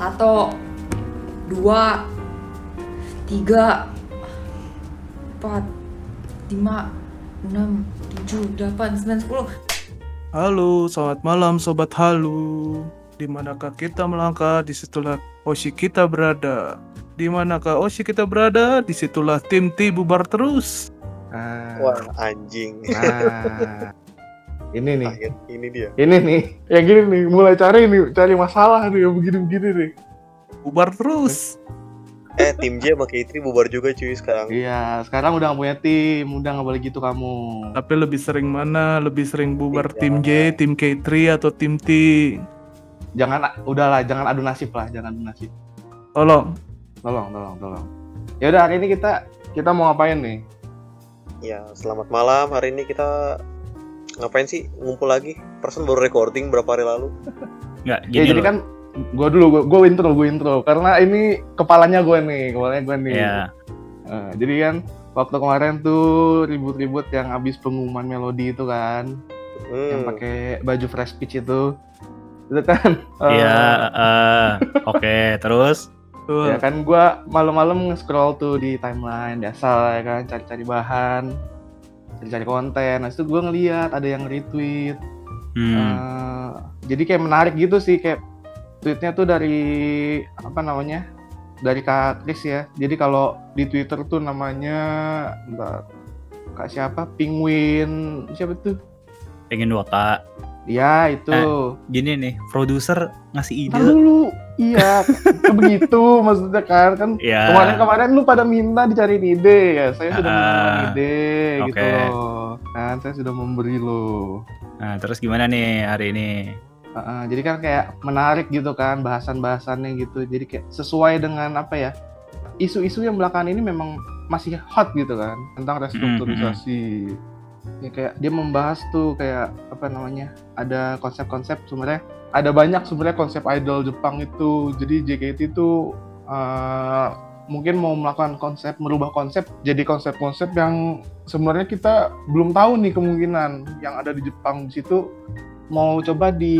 Satu, dua, tiga, empat, lima, enam, tujuh, delapan, sembilan, sepuluh. Halo, selamat malam sobat halu. Di manakah kita melangkah, di situlah Oshi kita berada. Di manakah Oshi kita berada, di situlah tim T bubar terus. Ah, Wah anjing. nah. Ini nih, Akhir ini dia. ini nih, yang gini nih, mulai cari nih, cari masalah nih, yang begini-begini nih. Bubar terus. Eh tim J sama K3 bubar juga cuy sekarang. Iya, sekarang udah gak punya tim, udah gak boleh gitu kamu. Tapi lebih sering mana? Lebih sering bubar Iya. tim J, tim K3 atau tim T? Jangan, udahlah, jangan adu nasib lah, jangan adu nasib. Tolong. Tolong, tolong, tolong. Ya udah hari ini kita kita mau ngapain nih? Ya selamat malam. Hari ini kita ngapain sih ngumpul lagi? Persen baru recording berapa hari lalu. Nggak, Ya gini jadi loh. kan gue dulu, gue intro, gue intro. Karena ini kepalanya gue nih, kepalanya gue nih. Iya. Nah, jadi kan waktu kemarin tuh ribut-ribut yang abis pengumuman melodi itu kan, yang Hmm. pakai baju fresh pitch itu, itu kan. Iya, eh, oke, terus Tuh. Ya kan gua malam-malam nge-scroll tuh di timeline biasa lah ya kan cari-cari bahan, cari-cari konten. Nah, itu gua ngeliat ada yang retweet. hmm, Eh, jadi kayak menarik gitu sih kayak tweetnya tuh dari apa namanya? Dari Kak Kris ya. Jadi kalau di Twitter tuh namanya bentar, Kak siapa? Penguin siapa tuh? pengen Dota. Ya itu. Gini nih, produser ngasih Ntar ide. dulu. Iya, kan begitu maksudnya kan kan Ya. Kemarin-kemarin lu pada minta dicariin ide ya, saya sudah Ah, memberikan ide gitu oke. loh. Kan saya sudah memberi lo. Nah, terus gimana nih hari ini? Heeh, jadi kan kayak menarik gitu kan bahasan-bahasannya gitu. Jadi kayak sesuai dengan apa ya? Isu-isu yang belakangan ini memang masih hot gitu kan tentang restrukturisasi. Ya kayak dia membahas tuh kayak apa namanya? Ada konsep-konsep sebenarnya ada banyak sebenarnya konsep idol Jepang itu. Jadi JKT itu eh, mungkin mau melakukan konsep merubah konsep jadi konsep-konsep yang sebenarnya kita belum tahu nih kemungkinan yang ada di Jepang di situ mau coba di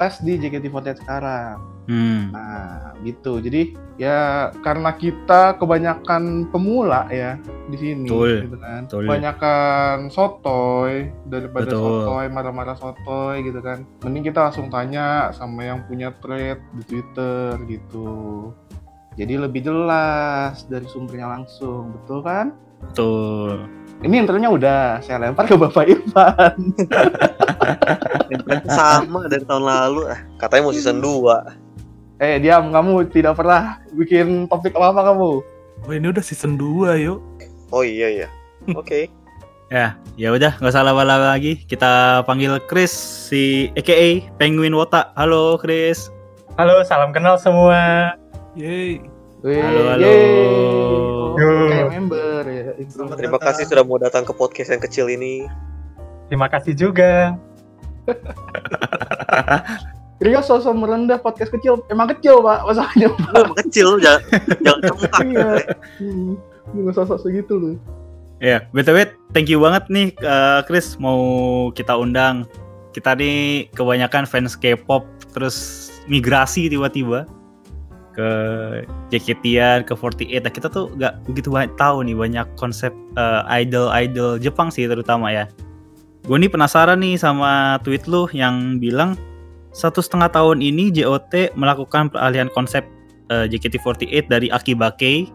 tes di JKT48 sekarang. Hmm, Nah, gitu. Jadi ya karena kita kebanyakan pemula ya di sini Betul, gitu kan. betul. Kebanyakan sotoy daripada Betul. sotoy marah-marah sotoy gitu kan. Mending kita langsung tanya sama yang punya thread di Twitter gitu. Jadi lebih jelas dari sumbernya langsung, betul kan? betul. Ini intronya udah saya lempar ke Bapak Irfan. Sama dari tahun lalu. Ah, katanya mau season 2. Eh, diam kamu tidak pernah bikin topik apa kamu? Wah, ini udah season 2, yuk. Oh iya ya. Oke. Ya, ya udah, nggak salah lama lagi. Kita panggil Chris si AKA Penguin Wota. Halo Chris. Halo, salam kenal semua. Yeay. Wih, Halo, halo. yeay. Oh, kayak member ya. intro. Terima kasih sudah mau datang ke podcast yang kecil ini. Terima kasih juga. Rio sosok merendah podcast kecil. Emang kecil, Pak. Masalahnya. Lu emang kecil jangan jangan cengkak. iya. Hmm. Nggak sosok segitu loh. Ya, btw, thank you banget nih eh, Chris mau kita undang. Kita nih kebanyakan fans K-pop, terus migrasi tiba-tiba ke JKT-an, ke 48. Nah, kita tuh nggak begitu banyak tahu nih banyak konsep eh, idol-idol Jepang sih terutama ya. Gue nih penasaran nih sama tweet lu yang bilang satu setengah tahun ini JOT melakukan peralihan konsep eh, JKT48 dari Akibake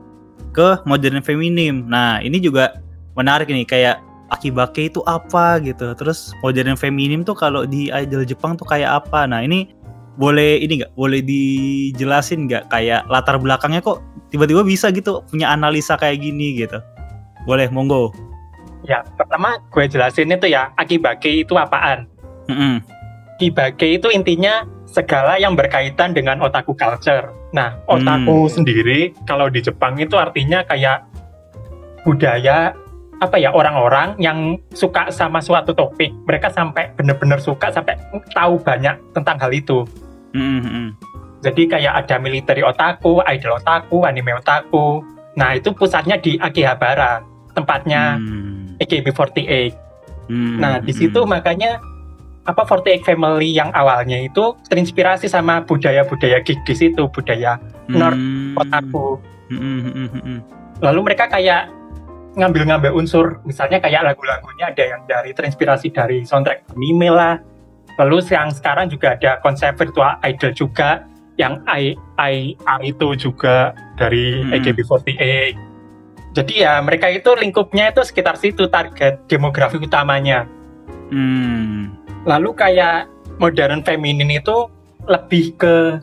ke modern feminim. Nah, ini juga menarik nih kayak Akibake itu apa gitu. Terus modern feminim tuh kalau di idol Jepang tuh kayak apa. Nah, ini boleh ini nggak boleh dijelasin nggak kayak latar belakangnya kok tiba-tiba bisa gitu punya analisa kayak gini gitu. Boleh, monggo. Ya, pertama gue jelasin itu ya, akibake itu apaan. Mm-mm. Akibake itu intinya segala yang berkaitan dengan otaku culture. Nah, otaku Hmm. sendiri kalau di Jepang itu artinya kayak budaya apa ya orang-orang yang suka sama suatu topik. Mereka sampai bener-bener suka sampai tahu banyak tentang hal itu. Mm-mm, mm-mm. Jadi kayak ada military otaku, idol otaku, anime otaku. Nah, itu pusatnya di Akihabara, tempatnya Hmm. AKB48. Hmm, Nah, di hmm, situ hmm. makanya apa 48 Family yang awalnya itu terinspirasi sama budaya-budaya geek di situ, budaya North Hmm. otaku. Hmm, hmm, hmm, hmm, hmm. Lalu mereka kayak ngambil-ngambil unsur, misalnya kayak lagu-lagunya ada yang dari terinspirasi dari soundtrack anime lah. Lalu yang sekarang juga ada konsep virtual idol juga, yang I, I, I itu juga dari Hmm. AKB48. Jadi ya mereka itu lingkupnya itu sekitar situ target demografi utamanya. Hmm. Lalu kayak modern feminin itu lebih ke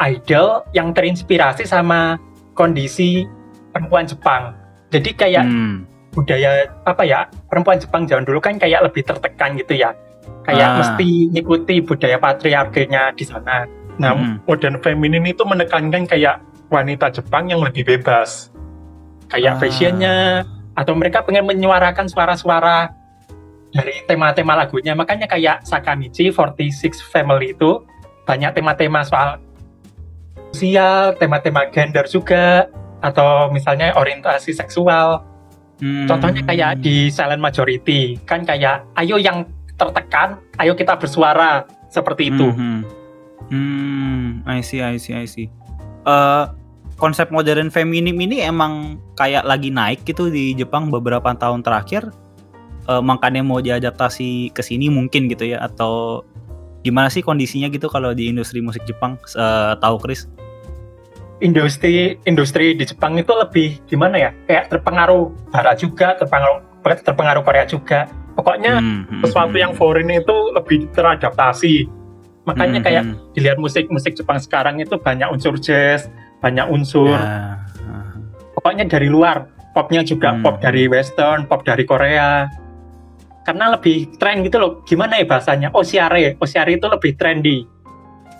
idol yang terinspirasi sama kondisi perempuan Jepang. Jadi kayak Hmm. budaya apa ya perempuan Jepang zaman dulu kan kayak lebih tertekan gitu ya. Kayak Ah. mesti ngikuti budaya patriarkinya di sana. Nah, Hmm. modern feminin itu menekankan kayak wanita Jepang yang lebih bebas. Ah. Kayak fashionnya atau mereka pengen menyuarakan suara-suara dari tema-tema lagunya. Makanya kayak Sakamichi 46 Family itu banyak tema-tema soal sosial, tema-tema gender juga atau misalnya orientasi seksual. Hmm. Contohnya kayak di Silent Majority, kan kayak ayo yang tertekan, ayo kita bersuara seperti itu. Hmm. Hmm, I see, I see, I see. Eh, konsep modern feminim ini emang kayak lagi naik gitu di Jepang beberapa tahun terakhir. Eh, makanya mau diadaptasi ke sini mungkin gitu ya atau gimana sih kondisinya gitu kalau di industri musik Jepang? Eh, tahu Chris? Industri industri di Jepang itu lebih gimana ya? Kayak terpengaruh Barat juga, terpengaruh terpengaruh Korea juga. Pokoknya Hmm, hmm, sesuatu hmm. yang foreign itu lebih teradaptasi. Makanya Hmm, kayak hmm. dilihat musik-musik Jepang sekarang itu banyak unsur jazz, banyak unsur Ya. pokoknya dari luar popnya juga Hmm. pop dari western pop dari Korea karena lebih tren gitu loh. Gimana ya bahasanya? Osiare osiare itu lebih trendy.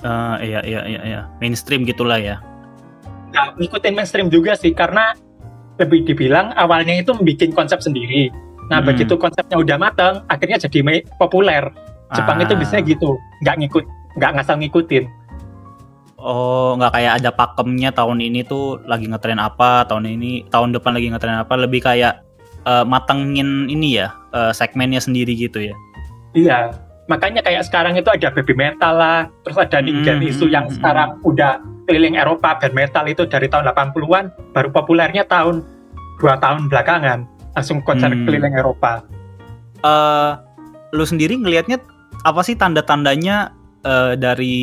Eh, iya, iya, iya, iya. Mainstream gitulah ya. nggak ngikutin mainstream juga sih karena lebih dibilang awalnya itu bikin konsep sendiri. Nah Hmm. begitu konsepnya udah matang akhirnya jadi populer. Jepang itu Ah. bisa gitu. Nggak ngikut nggak ngasal ngikutin. Oh, nggak kayak ada pakemnya tahun ini tuh lagi ngetren apa, tahun ini, tahun depan lagi ngetren apa, lebih kayak eh, matengin ini ya, eh, segmennya sendiri gitu ya. iya makanya kayak sekarang itu ada baby metal lah terus ada Ninja Hmm, Isu yang hmm, sekarang udah keliling Eropa band metal itu dari tahun 80-an baru populernya tahun dua tahun belakangan langsung konser Hmm. keliling Eropa eh lu sendiri ngelihatnya apa sih tanda-tandanya eh, dari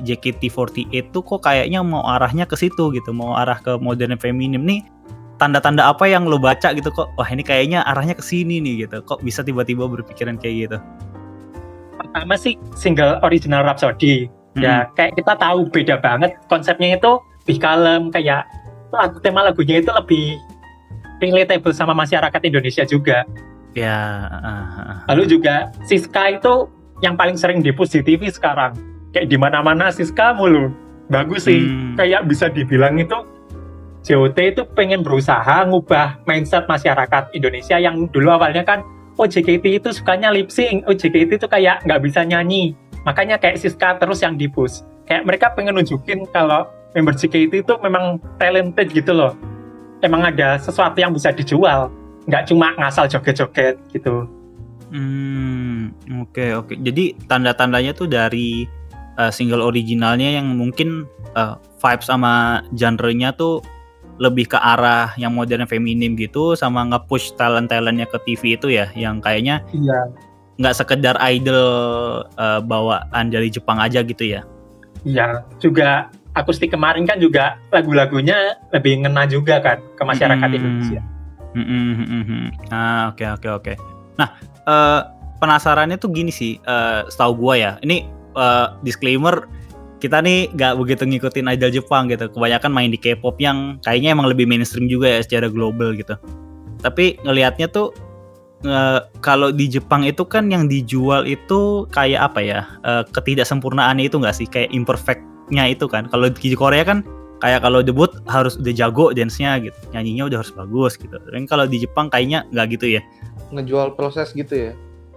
JKT48 tuh kok kayaknya mau arahnya ke situ gitu, mau arah ke modern feminim nih. Tanda-tanda apa yang lu baca gitu kok? Wah, ini kayaknya arahnya ke sini nih gitu. Kok bisa tiba-tiba berpikiran kayak gitu? pertama sih single original Rhapsody Hmm. ya kayak kita tahu beda banget konsepnya itu lebih kalem kayak lagu tema lagunya itu lebih relatable sama masyarakat Indonesia juga Ya, ah. lalu juga Siska itu yang paling sering dipush di TV sekarang kayak di mana-mana Siska mulu bagus sih Hmm. kayak bisa dibilang itu JOT itu pengen berusaha ngubah mindset masyarakat Indonesia yang dulu awalnya kan oh JKT itu sukanya lip sync, oh JKT itu kayak nggak bisa nyanyi. Makanya kayak Siska terus yang dipush. Kayak mereka pengen nunjukin kalau member JKT itu memang talented gitu loh. Emang ada sesuatu yang bisa dijual, nggak cuma ngasal joget-joget gitu. Hmm, oke oke. Jadi tanda-tandanya tuh dari uh, single originalnya yang mungkin uh, vibe sama genre-nya tuh lebih ke arah yang modern feminim gitu sama nge-push talent-talentnya ke TV itu ya yang kayaknya Iya. nggak sekedar idol uh, bawaan dari Jepang aja gitu ya. Iya, juga akustik kemarin kan juga lagu-lagunya lebih ngena juga kan ke masyarakat Hmm. Indonesia. Mm-mm, mm-mm, mm. Ah oke oke oke. Nah eh, penasarannya tuh gini sih, eh, setahu gua ya, ini eh, disclaimer kita nih nggak begitu ngikutin idol Jepang gitu. Kebanyakan main di K-pop yang kayaknya emang lebih mainstream juga ya secara global gitu. Tapi ngelihatnya tuh eh, kalau di Jepang itu kan yang dijual itu kayak apa ya? eh, ketidaksempurnaannya itu nggak sih? Kayak imperfectnya itu kan. Kalau di Korea kan kayak kalau debut harus udah jago dance-nya gitu nyanyinya udah harus bagus gitu dan kalau di Jepang kayaknya nggak gitu ya Ngejual proses gitu ya.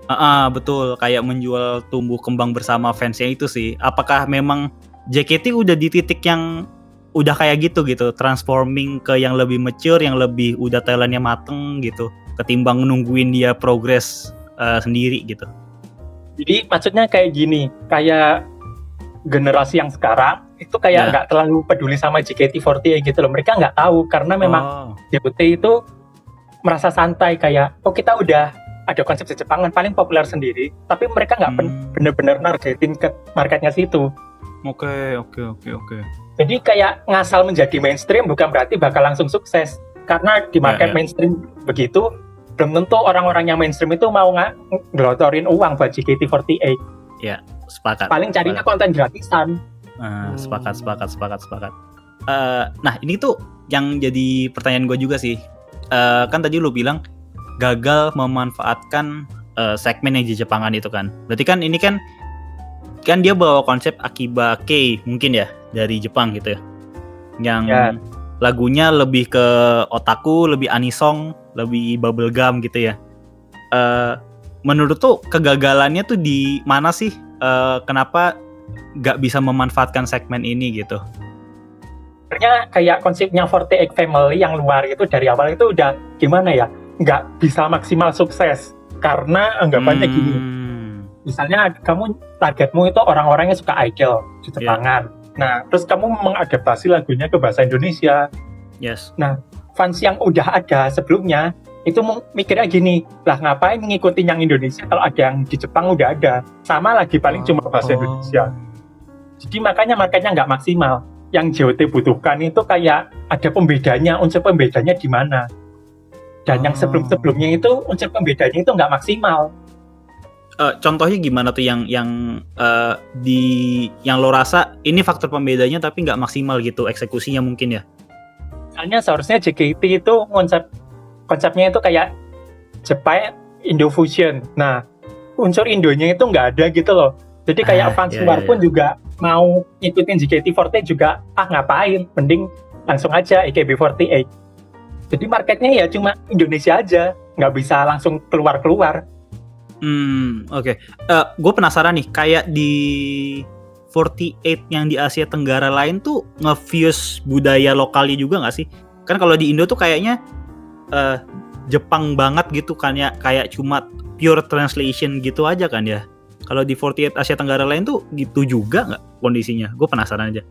Ah, ah, betul kayak menjual tumbuh kembang bersama fansnya itu sih apakah memang JKT udah di titik yang udah kayak gitu gitu transforming ke yang lebih mature yang lebih udah talentnya mateng gitu ketimbang nungguin dia progres eh, sendiri gitu Jadi maksudnya kayak gini, kayak generasi yang sekarang itu kayak Ya. nggak terlalu peduli sama JKT48 gitu loh. Mereka nggak tahu karena memang Oh. JKT itu merasa santai kayak oh kita udah ada konsep Jepangan paling populer sendiri, tapi mereka nggak Hmm. bener-bener nargetin ke marketnya situ. Oke, oke, oke, oke. Jadi kayak ngasal menjadi mainstream bukan berarti bakal langsung sukses. Karena di market Ya, ya. mainstream begitu, belum tentu orang-orang yang mainstream itu mau nggak ngelotorin uang buat JKT48. Sepakat. Paling carinya konten gratisan. Hmm. sepakat, sepakat, sepakat, sepakat. Eh, nah, ini tuh yang jadi pertanyaan gue juga sih. Eh, kan tadi lu bilang gagal memanfaatkan eh, segmen yang di Jepangan itu kan. Berarti kan ini kan kan dia bawa konsep Akiba K mungkin ya dari Jepang gitu ya. Yang Ya. lagunya lebih ke otaku, lebih anisong, lebih bubblegum gitu ya. Eh menurut tuh kegagalannya tuh di mana sih? Eh, kenapa nggak bisa memanfaatkan segmen ini gitu? Sebenarnya kayak konsepnya 48 Family yang luar itu dari awal itu udah gimana ya? Nggak bisa maksimal sukses. Karena anggapannya gini, Hmm, misalnya kamu targetmu itu orang-orang yang suka idol di Jepangan. Nah, terus kamu mengadaptasi lagunya ke bahasa Indonesia. Yes. Fans yang udah ada sebelumnya itu mikirnya gini, lah ngapain ngikutin yang Indonesia kalau ada yang di Jepang udah ada. Sama lagi paling cuma bahasa Oh. Indonesia. Jadi makanya marketnya nggak maksimal. Yang JOT butuhkan itu kayak ada pembedanya, unsur pembedanya di mana. Dan yang sebelum-sebelumnya itu unsur pembedanya itu nggak maksimal. Eh, contohnya gimana tuh yang yang eh, di yang lo rasa ini faktor pembedanya tapi nggak maksimal gitu eksekusinya mungkin ya? Misalnya seharusnya JKT itu konsep konsepnya itu kayak Jepang Indofusion. Nah, unsur Indonya itu nggak ada gitu loh. Jadi kayak Ah, fans iya, luar iya, pun juga mau ngikutin JKT48 juga ah ngapain, mending langsung aja AKB48. Jadi marketnya ya cuma Indonesia aja, nggak bisa langsung keluar-keluar. Hmm, oke. gue penasaran nih, kayak di 48 yang di Asia Tenggara lain tuh nge-fuse budaya lokalnya juga nggak sih? Kan kalau di Indo tuh kayaknya eh, Jepang banget gitu kan ya, kayak cuma pure translation gitu aja kan ya. Kalau di 48 Asia Tenggara lain tuh gitu juga nggak kondisinya? Gue penasaran aja.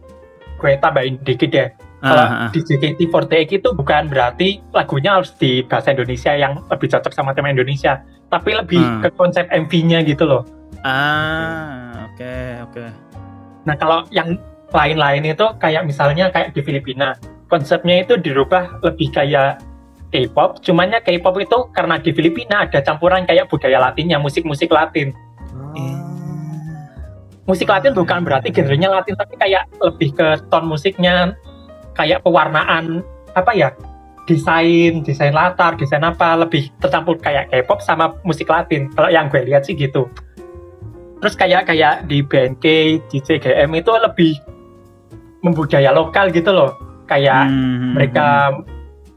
Gue tambahin dikit deh. Kalau Ah, ah. di JKT48 itu bukan berarti lagunya harus di bahasa Indonesia yang lebih cocok sama tema Indonesia, tapi lebih Hmm. ke konsep MV-nya gitu loh. Ah, oke, oke. Nah kalau yang lain-lain itu kayak misalnya kayak di Filipina, konsepnya itu dirubah lebih kayak K-pop, cumannya K-pop itu karena di Filipina ada campuran kayak budaya Latinnya, musik-musik Latin. Eh, Musik Latin bukan berarti genrenya Latin, tapi kayak lebih ke tone musiknya, kayak pewarnaan apa ya, desain, desain latar, desain apa, lebih tercampur kayak K-pop sama musik Latin. Kalau yang gue lihat sih gitu. Terus kayak kayak di BNK, di CGM itu lebih membudaya lokal gitu loh. Kayak hmm, mereka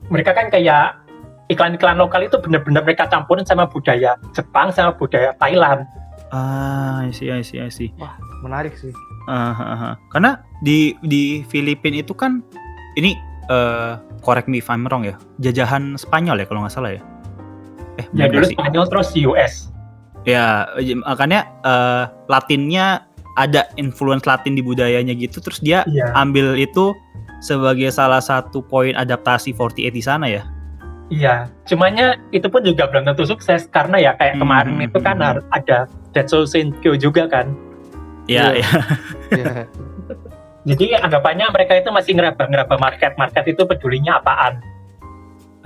mereka kan kayak iklan-iklan lokal itu bener-bener mereka campurin sama budaya Jepang sama budaya Thailand. Ah, I see, I see, I see. Menarik sih. Ah, ah, ah. Karena di di Filipina itu kan ini eh correct me if I'm wrong ya. Jajahan Spanyol ya kalau nggak salah ya. Eh, Ya dulu sih? Spanyol terus US. Ya, makanya eh, Latinnya ada influence Latin di budayanya gitu terus dia Iya. ambil itu sebagai salah satu poin adaptasi 48 di sana ya. Iya, cumannya itu pun juga belum tentu sukses karena ya kayak Hmm, kemarin hmm, itu kan hmm. ada Dead Soul Kyo juga kan. Ya, Iya. ya. Iya. Jadi anggapannya mereka itu masih ngeraba-ngeraba market. Market itu pedulinya apaan?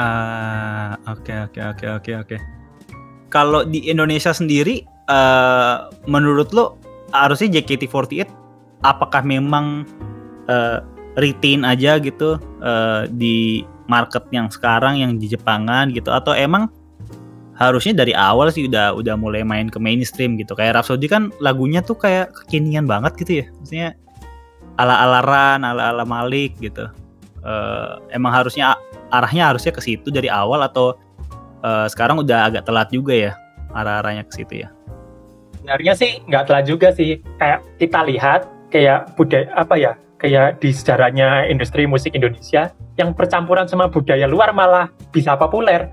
Ah, oke oke oke oke oke. Kalau di Indonesia sendiri, eh menurut lo harusnya JKT48 apakah memang eh, retain aja gitu eh, di market yang sekarang yang di Jepangan gitu atau emang harusnya dari awal sih udah udah mulai main ke mainstream gitu kayak Rhapsody kan lagunya tuh kayak kekinian banget gitu ya maksudnya ala ala ala Malik gitu Eh, emang harusnya arahnya harusnya ke situ dari awal atau eh, sekarang udah agak telat juga ya arah-arahnya ke situ ya. Sebenarnya sih nggak telat juga sih. Kayak kita lihat kayak budaya apa ya? Kayak di sejarahnya industri musik Indonesia yang percampuran sama budaya luar malah bisa populer.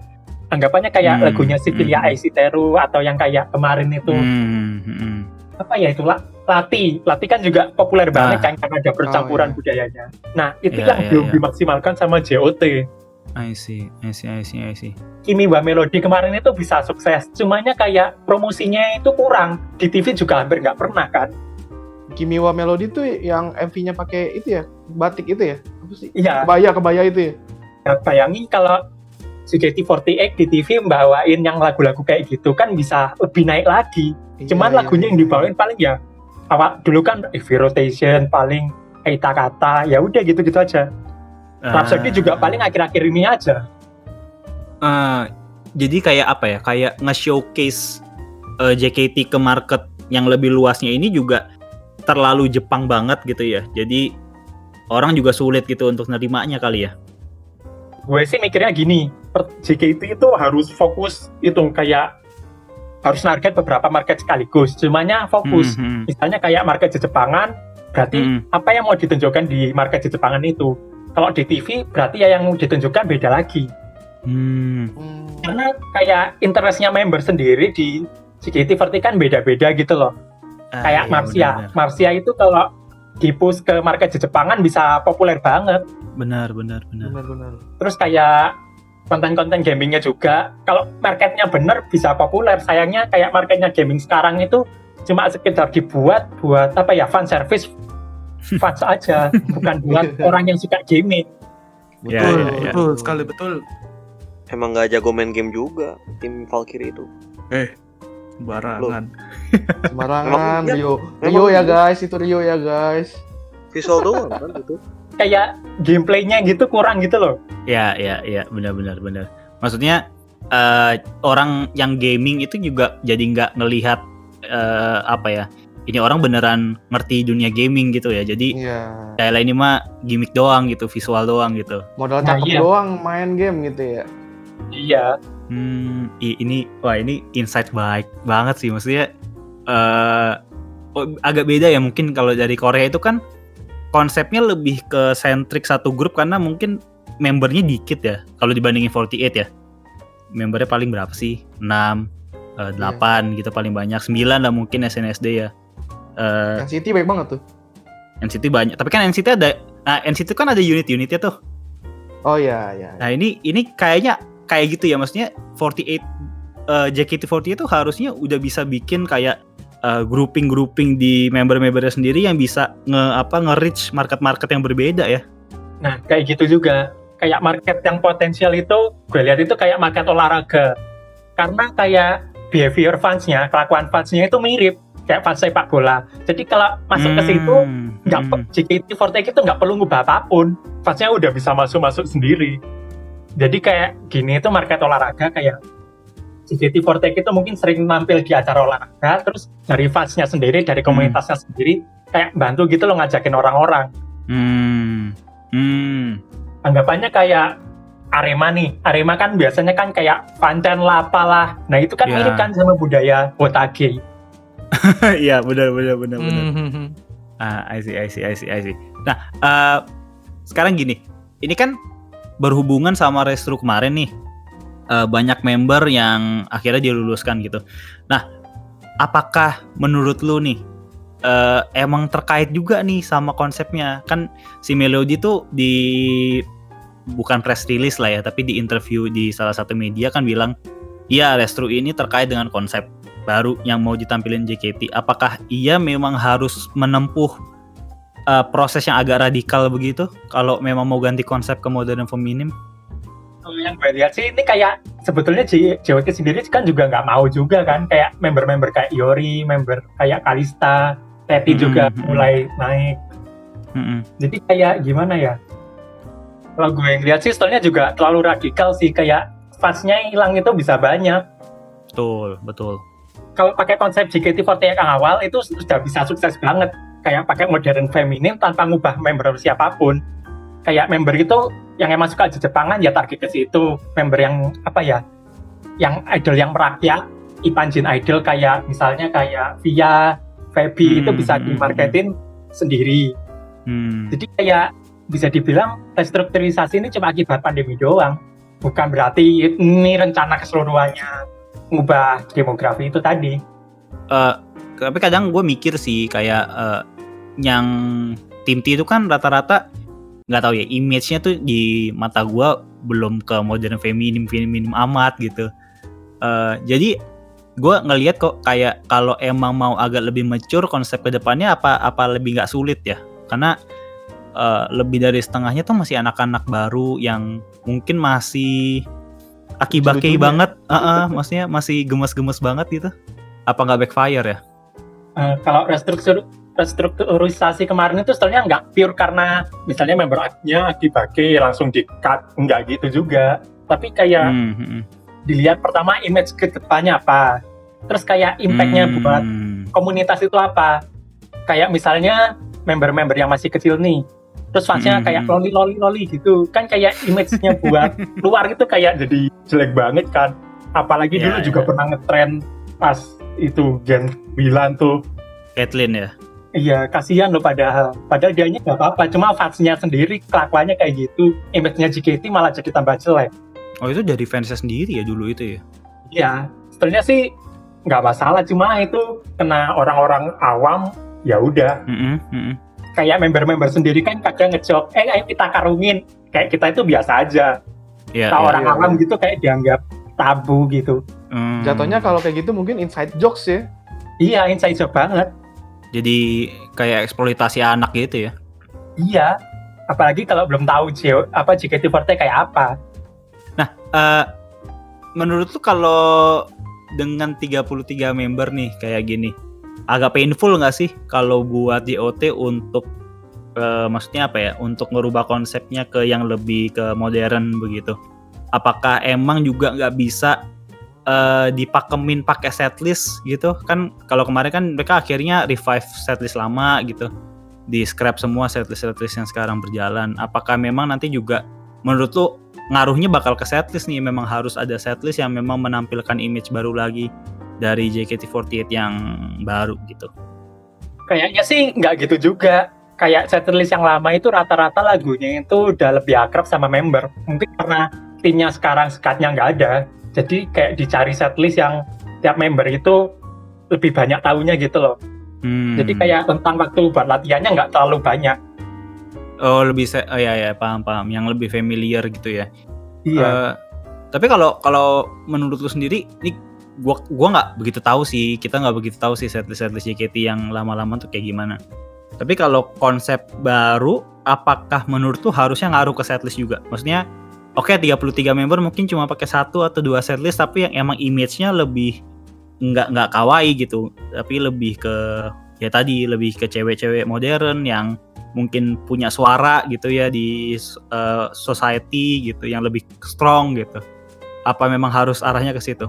anggapannya kayak Hmm, lagunya Sicilia hmm. Aisiteru atau yang kayak kemarin itu Hmm, hmm. apa ya itu La- Lati Lati kan juga populer banget Ah. kan karena ada percampuran iya. budayanya nah itu Iya, yang iya, belum iya. dimaksimalkan sama JOT I see, I see, I see, I see. Kimi wa Melody kemarin itu bisa sukses cumanya kayak promosinya itu kurang di TV juga hampir nggak pernah kan Kimiwa Melody tuh yang MV-nya pakai itu ya, batik itu ya? Apa sih? iya Kebaya, kebaya itu ya? Ya, bayangin kalau JKT48 di TV bawain yang lagu-lagu kayak gitu kan bisa lebih naik lagi. Cuman Iya, lagunya iya. yang dibawain paling ya awak dulu kan Heavy Rotation paling Eita Kata ya udah gitu-gitu aja. Rhapsody Ah. juga paling akhir-akhir ini aja. Eh, jadi kayak apa ya? Kayak nge-showcase eh, JKT ke market yang lebih luasnya ini juga terlalu Jepang banget gitu ya. Jadi orang juga sulit gitu untuk nerimanya kali ya. Gue sih mikirnya gini, JKT itu harus fokus itu kayak harus target beberapa market sekaligus. Cumanya fokus. Hmm, hmm. Misalnya kayak market Jepangan, berarti Hmm. apa yang mau ditunjukkan di market Jepangan itu. Kalau di TV berarti ya yang ditunjukkan beda lagi. Hmm. Karena kayak interestnya member sendiri di JKT40 kan beda-beda gitu loh Ah, kayak iya, Marsia Marsia itu kalau dipush ke market Jepangan bisa populer banget Benar, benar, benar. Benar-benar. terus kayak konten-konten gamingnya juga kalau marketnya bener bisa populer sayangnya kayak marketnya gaming sekarang itu cuma sekedar dibuat buat apa ya fan service fans aja bukan buat orang yang suka gaming Ya, betul, ya, ya. betul sekali betul. Emang nggak jago main game juga tim Valkyrie itu. Eh, barangan. Sembarangan, Emang iya? Rio. Rio ya iya? guys, itu Rio ya guys. Visual doang kan itu. kayak gameplaynya gitu kurang gitu loh Ya, ya, ya, benar, benar, benar. Maksudnya eh, orang yang gaming itu juga jadi nggak ngelihat eh, apa ya? Ini orang beneran ngerti dunia gaming gitu ya. Jadi Iya. kayak ini mah gimmick doang gitu, visual doang gitu. Modal Nah, cakep iya. doang main game gitu ya. iya Hmm, ini wah ini insight baik banget sih maksudnya eh oh, agak beda ya mungkin kalau dari Korea itu kan konsepnya lebih ke sentrik satu grup karena mungkin membernya dikit ya kalau dibandingin 48 ya. Membernya paling berapa sih? 6 eh, 8 gitu paling banyak 9 lah mungkin SNSD ya. Eh NCT baik banget tuh. NCT banyak tapi kan NCT ada nah NCT kan ada unit-unitnya tuh. Oh iya, iya. Nah ini ini kayaknya kayak gitu ya maksudnya 48 eh, JKT48 itu harusnya udah bisa bikin kayak eh, grouping-grouping di member-membernya sendiri yang bisa nge apa nge-reach market-market yang berbeda ya. Nah, kayak gitu juga. Kayak market yang potensial itu, gue lihat itu kayak market olahraga. Karena kayak behavior fansnya, kelakuan fansnya itu mirip. Kayak fans sepak bola. Jadi kalau masuk ke situ, Hmm, nggak hmm. pe- JKT48 itu nggak perlu ngubah apa pun. Fansnya udah bisa masuk-masuk sendiri. Jadi kayak gini itu market olahraga kayak JKT48 itu mungkin sering tampil di acara olahraga, terus dari fansnya sendiri, dari komunitasnya sendiri, kayak bantu gitu loh ngajakin orang-orang. Hmm. Hmm. anggapannya kayak Arema nih. Arema kan biasanya kan kayak Fanten lah apalah. Nah itu kan Ya. mirip kan sama budaya Wotage. Iya benar benar benar benar. Hmm. Ah, I see, I see, I see, I see. Nah, eh, sekarang gini, ini kan berhubungan sama Restru kemarin nih, eh, banyak member yang akhirnya diluluskan gitu. Nah, apakah menurut lu nih, eh, emang terkait juga nih sama konsepnya? Kan si Melody tuh di bukan press release lah ya, tapi di interview di salah satu media kan bilang, iya Restru ini terkait dengan konsep baru yang mau ditampilin JKT. Apakah ia memang harus menempuh uh, proses yang agak radikal begitu kalau memang mau ganti konsep ke modern feminim? Yang gue lihat sih ini kayak sebetulnya JWT sendiri kan juga nggak mau juga kan kayak member-member kayak Yori, member kayak Kalista, Teti Hmm, juga hmm. mulai naik. Mm-mm. Jadi kayak gimana ya? Kalau gue yang lihat sih stylenya juga terlalu radikal sih kayak fansnya hilang itu bisa banyak. Betul, betul. kalau pakai konsep JKT48 yang awal itu sudah bisa sukses banget kayak pakai modern feminim tanpa ngubah member siapa pun. Kayak member itu yang emang suka Jepangan ya target ke situ. Member yang apa ya yang idol yang merakyat Ipanjin idol kayak misalnya kayak Via Feby itu Hmm, bisa hmm, dimarketin sendiri. Hmm. jadi kayak bisa dibilang restrukturisasi ini cuma akibat pandemi doang. Bukan berarti ini rencana keseluruhannya ngubah demografi itu tadi. Eh, tapi kadang gue mikir sih kayak eh, yang tim T itu kan rata-rata nggak tahu ya image-nya tuh di mata gue belum ke modern feminim feminim amat gitu Eh, jadi gue ngelihat kok kayak kalau emang mau agak lebih mature konsep ke depannya apa apa lebih nggak sulit ya karena eh, lebih dari setengahnya tuh masih anak-anak baru yang mungkin masih Lucu-lucunya. banget, Heeh, maksudnya masih gemes-gemes banget gitu. Apa nggak backfire ya? Eh, kalau restruktur restrukturisasi kemarin itu sebenarnya nggak pure karena misalnya membernya dibagi langsung di cut nggak gitu juga tapi kayak Hmm, hmm, hmm. dilihat pertama image ke depannya apa terus kayak impactnya Hmm. buat komunitas itu apa kayak misalnya member-member yang masih kecil nih terus fansnya Hmm. kayak loli loli loli gitu kan kayak image-nya buat luar itu kayak jadi jelek banget kan apalagi Ya, dulu ya. juga pernah ngetren pas itu Gen 9 tuh Caitlyn ya. Iya, kasihan loh padahal. Padahal dia nggak apa-apa, cuma fansnya sendiri kelakuannya kayak gitu. Image-nya JKT malah jadi tambah jelek. Oh itu dari fansnya sendiri ya dulu itu ya. Iya, sebenarnya sih nggak masalah, cuma itu kena orang-orang awam, ya udah. Mm-mm, mm-mm. Kayak member-member sendiri kan kadang ngejok, eh ayo kita karungin. Kayak kita itu biasa aja. Nah, ya. orang iya, awam gitu kayak dianggap tabu gitu. Hmm. Jatuhnya kalau kayak gitu mungkin inside jokes ya. Iya, inside joke banget. Jadi kayak eksploitasi anak gitu ya. Iya. Apalagi kalau belum tahu J- apa JKT48 kayak apa. Eh menurut lu kalau dengan 33 member nih kayak gini, agak painful nggak sih kalau buat JOT untuk eh, maksudnya apa ya? Untuk ngerubah konsepnya ke yang lebih ke modern begitu. Apakah emang juga nggak bisa eh, dipakemin pakai setlist gitu? Kan kalau kemarin kan mereka akhirnya revive setlist lama gitu. Di scrap semua setlist setlist yang sekarang berjalan. Apakah memang nanti juga menurut lu ngaruhnya bakal ke setlist nih memang harus ada setlist yang memang menampilkan image baru lagi dari JKT48 yang baru gitu. Kayaknya sih nggak gitu juga. Kayak setlist yang lama itu rata-rata lagunya itu udah lebih akrab sama member. Mungkin karena timnya sekarang skatnya nggak ada. Jadi kayak dicari setlist yang tiap member itu lebih banyak tahunya gitu loh. Hmm. Jadi kayak tentang waktu buat latihannya nggak terlalu banyak. oh lebih se oh ya ya paham paham yang lebih familiar gitu ya. Iya. Eh, tapi kalau kalau menurut lu sendiri ini gua gua nggak begitu tahu sih kita nggak begitu tahu sih setlist setlist JKT yang lama-lama tuh kayak gimana. Tapi kalau konsep baru apakah menurut tuh harusnya ngaruh ke setlist juga? Maksudnya oke 33 member mungkin cuma pakai satu atau dua setlist tapi yang emang image-nya lebih nggak nggak kawaii gitu tapi lebih ke ya tadi lebih ke cewek-cewek modern yang mungkin punya suara gitu ya di uh, society gitu yang lebih strong gitu apa memang harus arahnya ke situ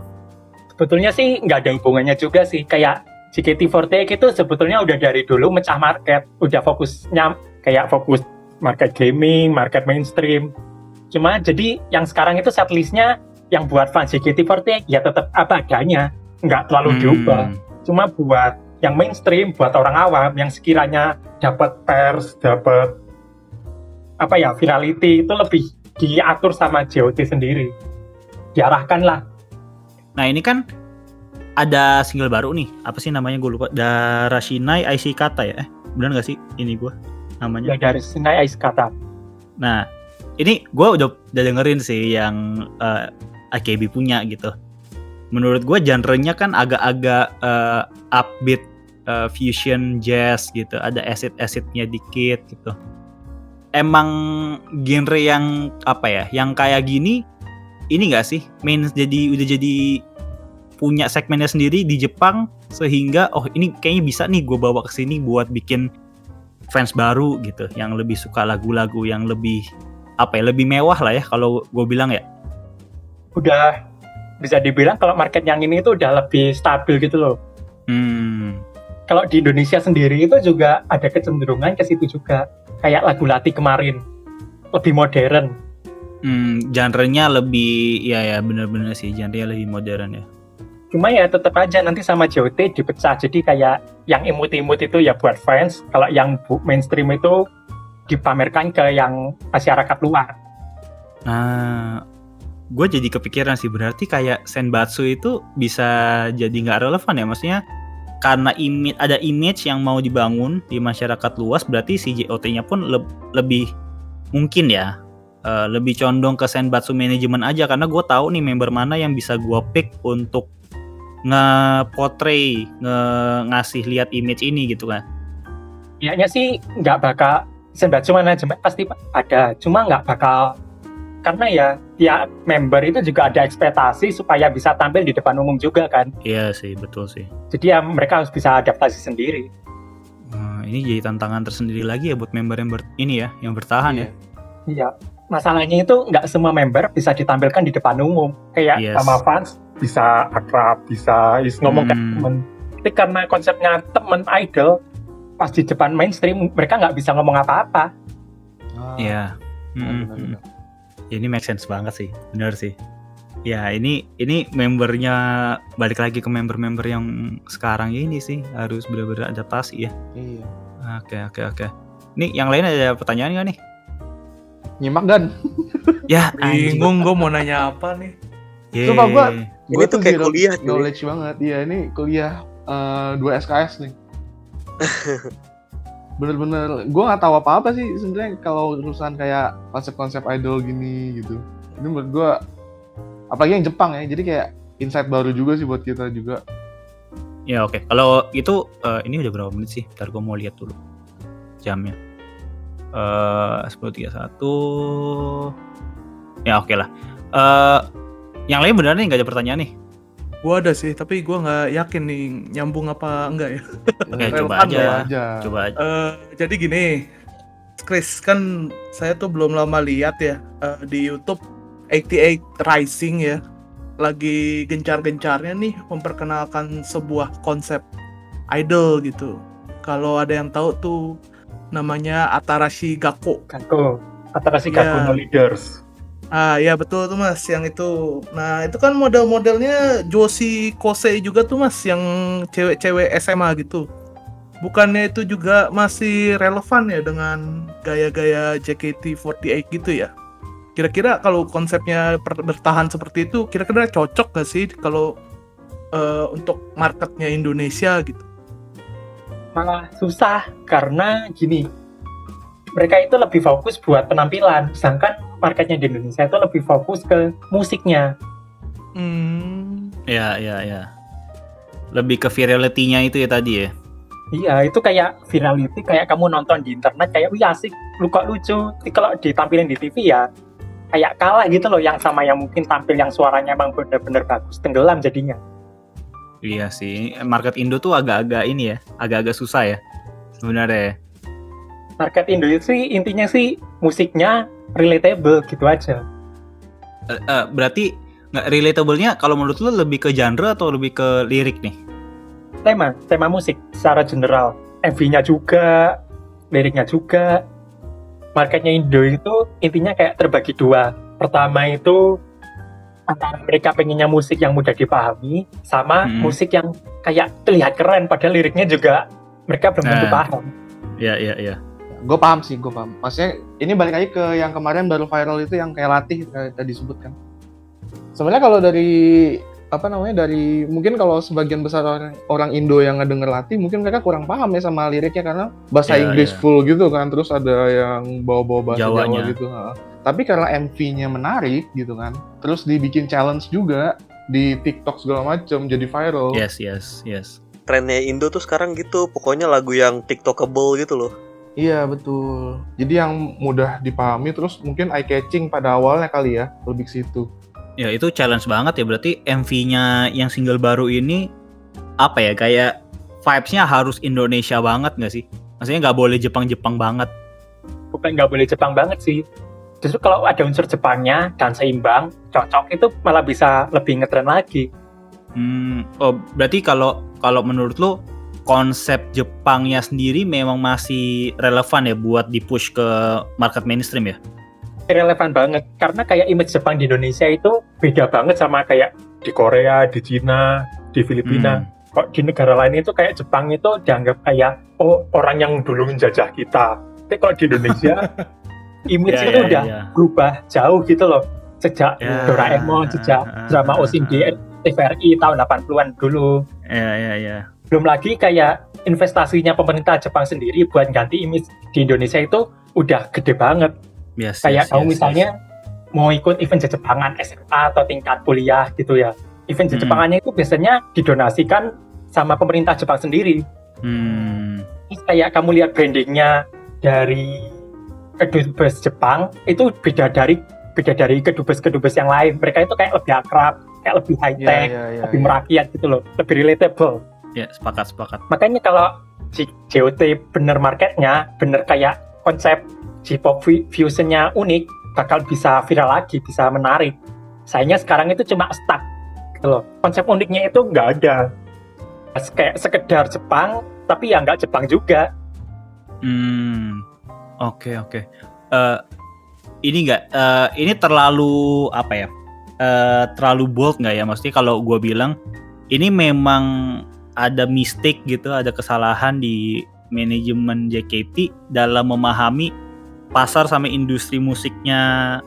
sebetulnya sih nggak ada hubungannya juga sih. Kayak JKT48 itu sebetulnya udah dari dulu mecah market. Udah fokusnya kayak fokus market gaming, market mainstream. Cuma jadi yang sekarang itu setlistnya yang buat fans JKT48 ya tetap apa adanya. Nggak terlalu Hmm. diubah. Cuma buat yang mainstream, buat orang awam yang sekiranya dapat pers, dapat apa ya virality itu lebih diatur sama JOT sendiri. Diarahkan lah nah ini kan ada single baru nih apa sih namanya gue lupa Darashinai IC Kata ya eh benar nggak sih ini gue namanya ya dari Sinai Ice Kata. Nah, ini gue udah udah dengerin sih yang eh, AKB punya gitu. Menurut gue genrenya kan agak-agak eh, upbeat eh, fusion jazz gitu, ada acid-acidnya dikit gitu. Emang genre yang apa ya, yang kayak gini, ini gak sih main jadi udah jadi punya segmennya sendiri di Jepang sehingga oh ini kayaknya bisa nih gue bawa ke sini buat bikin fans baru gitu yang lebih suka lagu-lagu yang lebih apa ya lebih mewah lah ya kalau gue bilang ya Udah bisa dibilang kalau market yang ini itu udah lebih stabil gitu loh. hmm Kalau di Indonesia sendiri itu juga ada kecenderungan ke situ juga. Kayak lagu Lati kemarin. Lebih modern. hmm genrenya lebih ya ya bener-bener sih genrenya lebih modern ya Cuma ya tetap aja nanti sama JOT dipecah. Jadi kayak yang imut-imut itu ya buat fans. Kalau yang mainstream itu dipamerkan ke yang masyarakat luar. nah gue jadi kepikiran sih berarti kayak Senbatsu itu bisa jadi nggak relevan ya? Maksudnya karena image ada image yang mau dibangun di masyarakat luas berarti si JOT-nya pun leb- lebih mungkin ya? Eh, lebih condong ke Senbatsu manajemen aja karena gue tahu nih member mana yang bisa gue pick untuk nge-portray nge ngasih lihat image ini gitu kan? Kayaknya sih nggak bakal Senbatsu manajemen pasti ada, cuma nggak bakal karena ya tiap member itu juga ada ekspektasi supaya bisa tampil di depan umum juga kan. iya sih betul sih Jadi ya mereka harus bisa adaptasi sendiri. Nah, ini jadi tantangan tersendiri lagi ya buat member yang ber- ini ya yang bertahan ya Iya. Masalahnya itu nggak semua member bisa ditampilkan di depan umum. Kayak Yes. sama fans bisa akrab, bisa is ngomong Hmm. temen. Tapi karena konsepnya temen idol, pas di depan mainstream mereka nggak bisa ngomong apa-apa. Ah, Iya. Ya, ini make sense banget sih, bener sih. Ya ini ini membernya balik lagi ke member-member yang sekarang ini sih harus benar-benar adaptasi ya. Iya. Oke oke oke. Nih yang lain ada pertanyaan nggak nih? Nyimak dan Ya anjing. Bingung gue mau nanya apa nih. Sumpah gua- Ini Gua tuh kayak kuliah, knowledge banget. Iya, ini kuliah eh, dua SKS nih. Bener-bener, gue nggak tahu apa-apa sih sebenarnya kalau urusan kayak konsep-konsep idol gini gitu. Ini menurut gue, apalagi yang Jepang ya, jadi kayak insight baru juga sih buat kita juga. Ya oke. Kalau itu eh, ini udah berapa menit sih? Ntar gue mau lihat dulu jamnya. Eh 10.31 Ya oke lah. Eh yang lain beneran nih nggak ada pertanyaan nih. Gue ada sih, tapi gue nggak yakin nih nyambung apa enggak ya. Oke, Relevan coba aja. coba aja. Coba aja. Eh, jadi gini, Chris kan saya tuh belum lama lihat ya eh, di YouTube 88 Rising ya, lagi gencar-gencarnya nih memperkenalkan sebuah konsep idol gitu. Kalau ada yang tahu tuh namanya Atarashi Gakko. Gakko, Atarashi. Gakko no Leaders. Ah ya betul tuh mas, yang itu. Nah itu kan model-modelnya Joshi Kosei juga tuh mas, yang cewek-cewek SMA gitu. Bukannya itu juga masih relevan ya dengan gaya-gaya JKT48 gitu ya? Kira-kira kalau konsepnya bertahan seperti itu, kira-kira cocok gak sih kalau eh, untuk marketnya Indonesia gitu? Malah susah karena gini, mereka itu lebih fokus buat penampilan, sedangkan marketnya di Indonesia itu lebih fokus ke musiknya. Hmm, Ya ya ya. Lebih ke virality-nya itu ya tadi ya. Iya, itu kayak virality, kayak kamu nonton di internet, kayak wih asik, lu kok lucu. Tapi kalau ditampilin di TV ya, kayak kalah gitu loh, yang sama yang mungkin tampil yang suaranya emang bener-bener bagus, tenggelam jadinya. Iya sih, market Indo tuh agak-agak ini ya, agak-agak susah ya sebenarnya. ya. Market Indo itu sih, intinya sih musiknya relatable gitu aja. Eh, eh, berarti nggak relatable-nya kalau menurut lu lebih ke genre atau lebih ke lirik nih? Tema, tema musik secara general. MV-nya juga, liriknya juga. Marketnya Indo itu intinya kayak terbagi dua. Pertama itu antara mereka pengennya musik yang mudah dipahami sama Hmm. musik yang kayak terlihat keren padahal liriknya juga mereka belum tentu Nah. paham. Iya iya iya. Gue paham sih, gue paham. Maksudnya ini balik lagi ke yang kemarin baru viral itu yang kayak latih kayak tadi disebutkan. Sebenarnya kalau dari apa namanya dari mungkin kalau sebagian besar orang, orang Indo yang ngedenger latih mungkin mereka kurang paham ya sama liriknya karena bahasa Iya, Inggris iya. full gitu kan terus ada yang bawa-bawa bahasa Jawa gitu ha. tapi karena MV-nya menarik gitu kan terus dibikin challenge juga di TikTok segala macem jadi viral Yes yes yes. Trennya Indo tuh sekarang gitu, pokoknya lagu yang tiktokable gitu loh. Iya betul jadi yang mudah dipahami terus mungkin eye catching pada awalnya kali ya lebih ke situ Ya itu challenge banget ya berarti MV-nya yang single baru ini apa ya kayak vibes-nya harus Indonesia banget nggak sih? Maksudnya nggak boleh Jepang-Jepang banget. Bukan nggak boleh Jepang banget sih. Justru kalau ada unsur Jepangnya dan seimbang, cocok itu malah bisa lebih ngetren lagi. Hmm, oh berarti kalau kalau menurut lu konsep Jepangnya sendiri memang masih relevan ya buat di-push ke market mainstream ya? relevan banget karena kayak image Jepang di Indonesia itu beda banget sama kayak di Korea, di Cina, di Filipina. Hmm. Kok di negara lain itu kayak Jepang itu dianggap kayak oh orang yang dulu menjajah kita. Tapi kalau di Indonesia image Ya, itu ya, udah ya. berubah jauh gitu loh. sejak Ya. Doraemon, sejak Ah, drama Osin di TVRI tahun 80-an dulu. Ya ya ya. Belum lagi kayak investasinya pemerintah Jepang sendiri buat ganti image di Indonesia itu udah gede banget. Yes, Kayak yes, kamu yes, misalnya mau ikut event Jepangan SMA atau tingkat kuliah gitu ya. Event Mm-mm. Jepangannya itu biasanya didonasikan sama pemerintah Jepang sendiri. yes. Hmm. Terus kayak kamu lihat brandingnya dari kedubes Jepang itu beda dari beda dari kedubes-kedubes yang lain. Mereka itu kayak lebih akrab, kayak lebih high tech, iya, iya. lebih merakyat gitu loh, lebih relatable. Ya sepakat sepakat. Makanya kalau J- JOT bener marketnya, bener kayak konsep J-pop fu- fusionnya unik, bakal bisa viral lagi, bisa menarik. Sayangnya sekarang itu cuma stuck gitu loh. Konsep uniknya itu nggak ada. Kayak sekedar Jepang, tapi ya nggak Jepang juga. Hmm. Oke oke. Eh, ini enggak eh, ini terlalu apa ya? Eh, terlalu bold nggak ya? Maksudnya kalau gua bilang ini memang ada mistake gitu, ada kesalahan di manajemen JKT dalam memahami pasar sama industri musiknya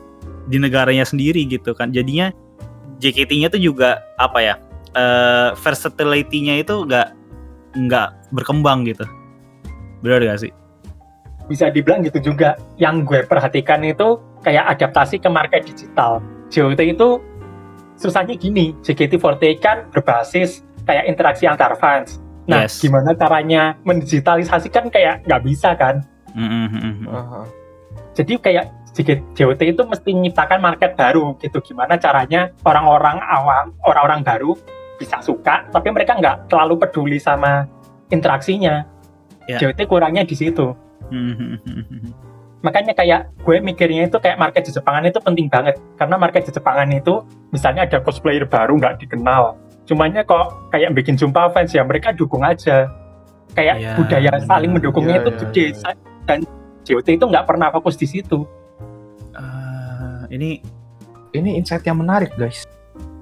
di negaranya sendiri gitu kan. Jadinya JKT-nya tuh juga apa ya? Eh, versatility-nya itu nggak nggak berkembang gitu. Benar gak sih? bisa dibilang gitu juga. Yang gue perhatikan itu kayak adaptasi ke market digital. JOT itu susahnya gini, JKT48 kan berbasis kayak interaksi antar fans. Nah, Yes. gimana caranya mendigitalisasikan kayak nggak bisa kan? Aha. Jadi kayak JKT JOT itu mesti menciptakan market baru gitu. Gimana caranya orang-orang awam, orang-orang baru bisa suka, tapi mereka nggak terlalu peduli sama interaksinya. Ya. JOT kurangnya di situ. Mm-mm. makanya kayak gue mikirnya itu kayak market di Jepangan itu penting banget karena market di Jepangan itu misalnya ada cosplayer baru nggak dikenal cumanya kok kayak bikin jumpa fans ya mereka dukung aja kayak Iya, budaya benar. saling mendukungnya Iya, itu iya, gede iya. dan JOT itu nggak pernah fokus di situ Ah, ini Ini insight yang menarik, guys.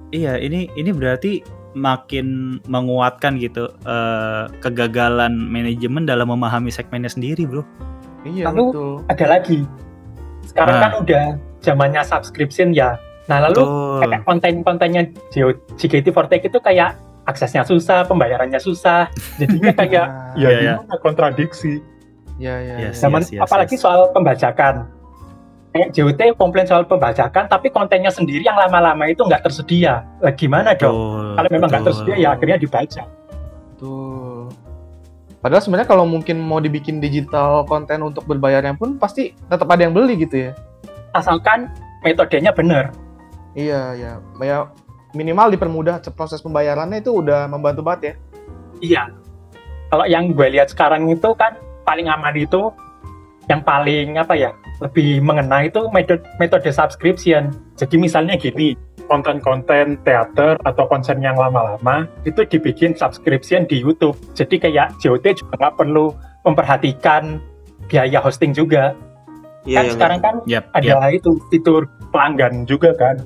iya ini ini berarti makin menguatkan gitu eh, kegagalan manajemen dalam memahami segmennya sendiri, bro. Iya, Lalu- betul. ada lagi sekarang Ah. kan udah zamannya subscription ya nah lalu Betul. kayak konten-kontennya JO- JKT48 itu kayak aksesnya susah pembayarannya susah jadinya kayak Nah, ya Iya, iya. gimana kontradiksi Iya, iya. Yes, iya. Zaman yes, yes, apalagi yes. soal pembajakan. Kayak JOT komplain soal pembajakan, tapi kontennya sendiri yang lama-lama itu nggak tersedia. Lah gimana dong? Betul, Kalau memang nggak tersedia ya akhirnya dibaca. Betul. Padahal sebenarnya kalau mungkin mau dibikin digital konten untuk berbayarnya pun pasti tetap ada yang beli gitu ya. Asalkan metodenya benar. Iya, iya. Ya minimal dipermudah proses pembayarannya itu udah membantu banget ya. Iya. Kalau yang gue lihat sekarang itu kan paling aman itu yang paling apa ya lebih mengena itu metode metode subscription. Jadi misalnya gini, konten-konten teater atau konser yang lama-lama itu dibikin subscription di YouTube. Jadi kayak JOT juga nggak perlu memperhatikan biaya hosting juga. Iya kan yang sekarang kan Yap, ada yap. itu fitur pelanggan juga kan.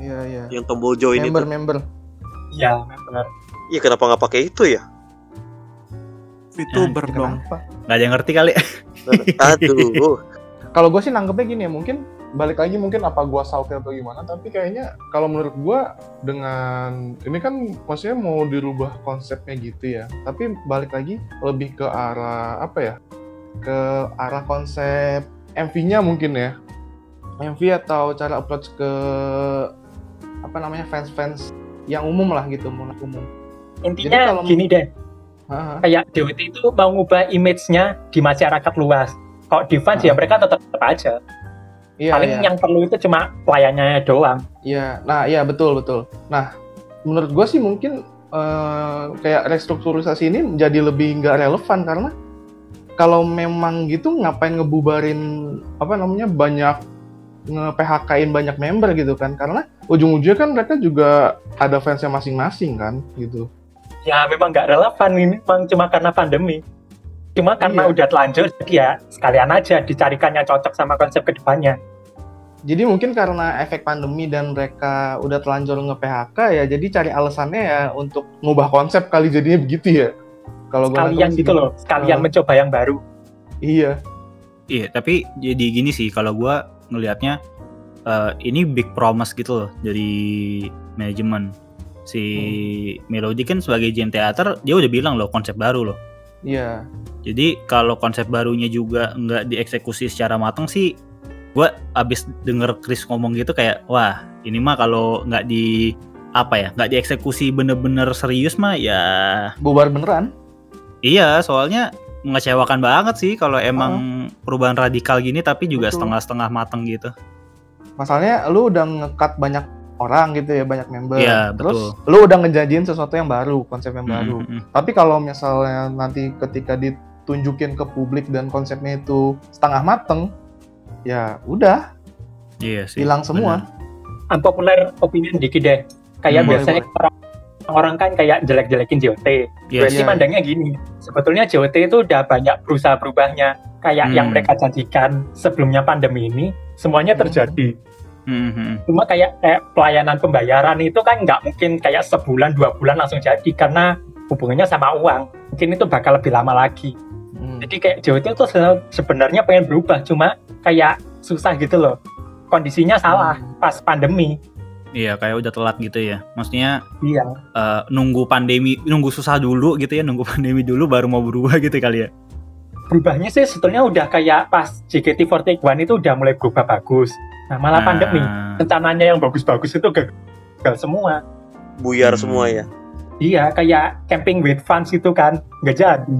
Iya, iya. yang tombol join itu. Member-member. Iya, benar. Iya kenapa nggak pakai itu ya? VTuber dong. Kenapa? Nggak ada yang ngerti kali. Aduh. Kalau gue sih nanggepnya gini ya, mungkin balik lagi mungkin apa gua salty atau gimana, tapi kayaknya kalau menurut gua dengan ini kan maksudnya mau dirubah konsepnya gitu ya. Tapi balik lagi lebih ke arah apa ya? Ke arah konsep MV-nya mungkin ya. MV atau cara approach ke apa namanya fans-fans yang umum lah gitu, mulai umum. Jadi Intinya kalau- gini deh, Haha. kayak DWT itu mau ngubah image-nya di masyarakat luas. Kalau di fans ya Ah. mereka tetap tetap aja. Iya, Paling iya. yang perlu itu cuma pelayannya doang. Iya, nah iya betul betul. Nah, menurut gue sih mungkin eh, kayak restrukturisasi ini menjadi lebih nggak relevan karena kalau memang gitu ngapain ngebubarin apa namanya banyak nge-PHK-in banyak member gitu kan karena ujung-ujungnya kan mereka juga ada fansnya masing-masing kan gitu. Ya memang nggak relevan ini memang cuma karena pandemi. Cuma karena Iya. udah telanjur jadi ya sekalian aja dicarikan yang cocok sama konsep ke depannya. Jadi mungkin karena efek pandemi dan mereka udah telanjur nge-PHK ya jadi cari alasannya ya untuk ngubah konsep kali jadinya begitu ya. Kalau gua Sekalian gitu loh, sekalian Ah. mencoba yang baru. Iya. Iya, tapi jadi gini sih kalau gua ngelihatnya eh, ini big promise gitu loh dari manajemen si Melody kan sebagai GM teater dia udah bilang loh konsep baru loh Iya. jadi kalau konsep barunya juga nggak dieksekusi secara matang sih gue abis denger Chris ngomong gitu kayak wah ini mah kalau nggak di apa ya nggak dieksekusi bener-bener serius mah ya Bubar beneran. iya soalnya mengecewakan banget sih kalau emang perubahan radikal gini tapi juga setengah-setengah matang gitu Masalahnya lu udah nge-cut banyak orang gitu ya, banyak member. Iya, Terus betul. lu udah ngejanjiin sesuatu yang baru, konsep yang baru. Mm, mm, mm. Tapi kalau misalnya nanti ketika ditunjukin ke publik dan konsepnya itu setengah mateng, ya udah iya sih hilang semua. unpopular opinion dikit deh. Kayak Hmm, biasanya orang orang kan kayak jelek-jelekin JOT. Gue sih Iya. mandangnya gini. Sebetulnya JOT itu udah banyak berusaha berubahnya. Kayak Hmm. yang mereka janjikan sebelumnya pandemi ini semuanya Hmm. terjadi. Mm, mm, mm. Cuma kayak, kayak pelayanan pembayaran itu kan nggak mungkin kayak sebulan dua bulan langsung jadi karena hubungannya sama uang. Mungkin itu bakal lebih lama lagi. Hmm. Jadi kayak JOT itu se- sebenarnya pengen berubah, cuma kayak susah gitu loh. Kondisinya salah Hmm. pas pandemi. Iya kayak udah telat gitu ya maksudnya Iya. eh, nunggu pandemi nunggu susah dulu gitu ya nunggu pandemi dulu baru mau berubah gitu kali ya berubahnya sih sebetulnya udah kayak pas JKT48 itu udah mulai berubah bagus. Nah malah Nah, pandemi, rencananya yang bagus-bagus itu gagal semua. Buyar Hmm. semua ya. Iya, kayak camping with fans itu kan, nggak jadi.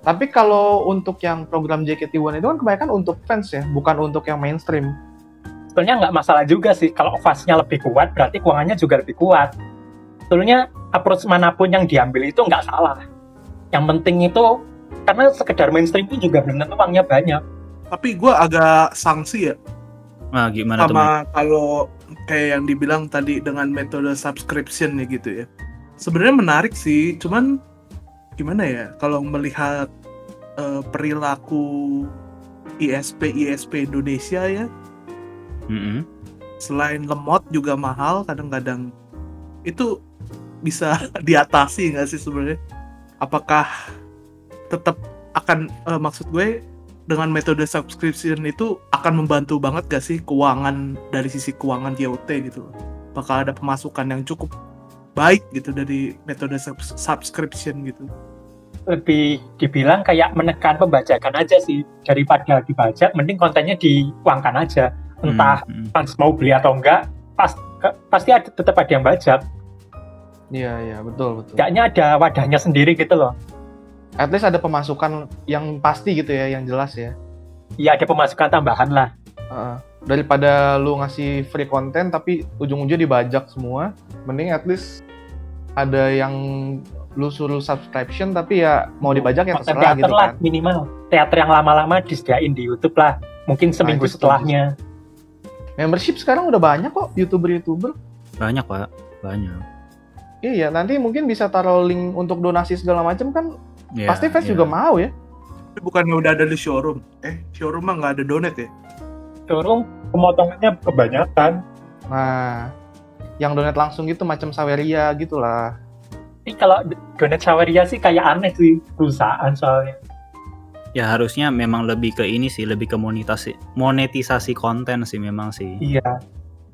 Tapi kalau untuk yang program JKT1 itu kan kebanyakan untuk fans ya, bukan untuk yang mainstream. Sebetulnya nggak masalah juga sih, kalau fansnya lebih kuat, berarti keuangannya juga lebih kuat. Sebetulnya approach mana pun yang diambil itu nggak salah. Yang penting itu, karena sekedar mainstream itu juga belum tentu uangnya banyak. Tapi gue agak sanksi ya nah gimana sama kalau kayak yang dibilang tadi dengan metode subscription ya gitu ya. Sebenarnya menarik sih, cuman gimana ya kalau melihat eh, perilaku ISP ISP Indonesia ya, Mm-mm. selain lemot juga mahal kadang-kadang itu bisa diatasi nggak sih sebenarnya? Apakah tetap akan eh, maksud gue dengan metode subscription itu akan membantu banget gak sih keuangan dari sisi keuangan JOT gitu? Apakah ada pemasukan yang cukup baik gitu dari metode subs- subscription gitu? Lebih dibilang kayak menekan pembajakan aja sih, daripada dibajak, mending kontennya diuangkan aja. Entah Mm, mm. fans mau beli atau enggak, pas, pasti ada, tetap ada yang bajak. Iya, iya, betul, betul. Kayaknya ada wadahnya sendiri gitu loh. At least ada pemasukan yang pasti gitu ya, yang jelas ya. Iya ada pemasukan tambahan lah. Heeh. daripada lu ngasih free konten tapi ujung-ujungnya dibajak semua, mending at least ada yang lu suruh subscription tapi ya mau dibajak ya terserah teater gitu lah kan. minimal. Teater yang lama-lama disediain di YouTube lah. Mungkin seminggu itu setuju setelahnya. Membership sekarang udah banyak kok youtuber-youtuber. banyak pak banyak Iya, nanti mungkin bisa taruh link untuk donasi segala macam kan. Ya, pasti fans ya. juga mau ya. Tapi bukannya udah ada di showroom? Eh, showroom mah nggak ada donat ya? Turun pemotongannya kebanyakan. Nah, yang donat langsung gitu macam Saweria gitulah. Tapi kalau Donat Saweria sih kayak aneh sih perusahaan soalnya. Ya harusnya memang lebih ke ini sih lebih ke monetisasi monetisasi konten sih memang sih Iya.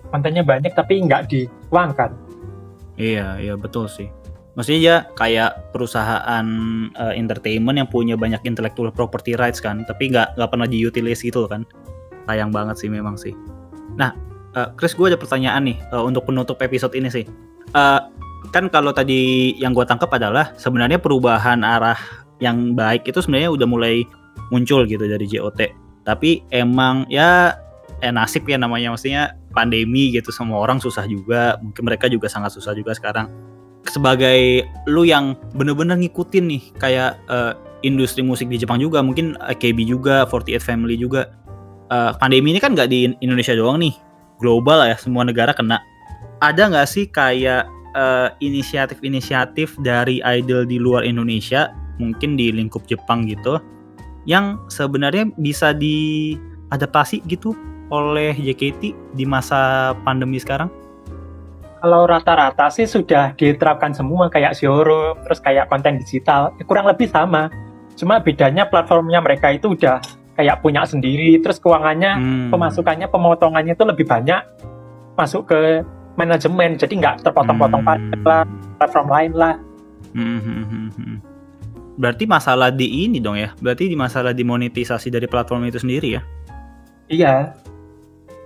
Kontennya banyak tapi nggak diuangkan. Iya, iya betul sih. Maksudnya ya kayak perusahaan eh, entertainment yang punya banyak intellectual property rights kan, tapi nggak nggak pernah diutilize gitu loh kan. Sayang banget sih memang sih. Nah, eh, Chris gue ada pertanyaan nih eh, untuk penutup episode ini sih. Eh, kan kalau tadi yang gue tangkap adalah sebenarnya perubahan arah yang baik itu sebenarnya udah mulai muncul gitu dari JOT. Tapi emang ya eh nasib ya namanya. Maksudnya pandemi gitu semua orang susah juga. Mungkin mereka juga sangat susah juga sekarang. Sebagai lu yang bener-bener ngikutin nih kayak eh, industri musik di Jepang juga mungkin AKB juga 48 Family juga Eh, pandemi ini kan nggak di Indonesia doang nih. Global ya semua negara kena. Ada nggak sih kayak eh, inisiatif-inisiatif dari idol di luar Indonesia mungkin di lingkup Jepang gitu yang sebenarnya bisa diadaptasi gitu oleh JKT di masa pandemi sekarang? Kalau rata-rata sih sudah diterapkan semua kayak showroom, terus kayak konten digital, ya kurang lebih sama. Cuma bedanya platformnya mereka itu udah kayak punya sendiri terus keuangannya Hmm. pemasukannya pemotongannya itu lebih banyak masuk ke manajemen jadi nggak terpotong-potong Hmm. lah platform lain lah Hmm, hmm, hmm, hmm. Berarti masalah di ini dong ya. Berarti di masalah dimonetisasi dari platform itu sendiri ya. iya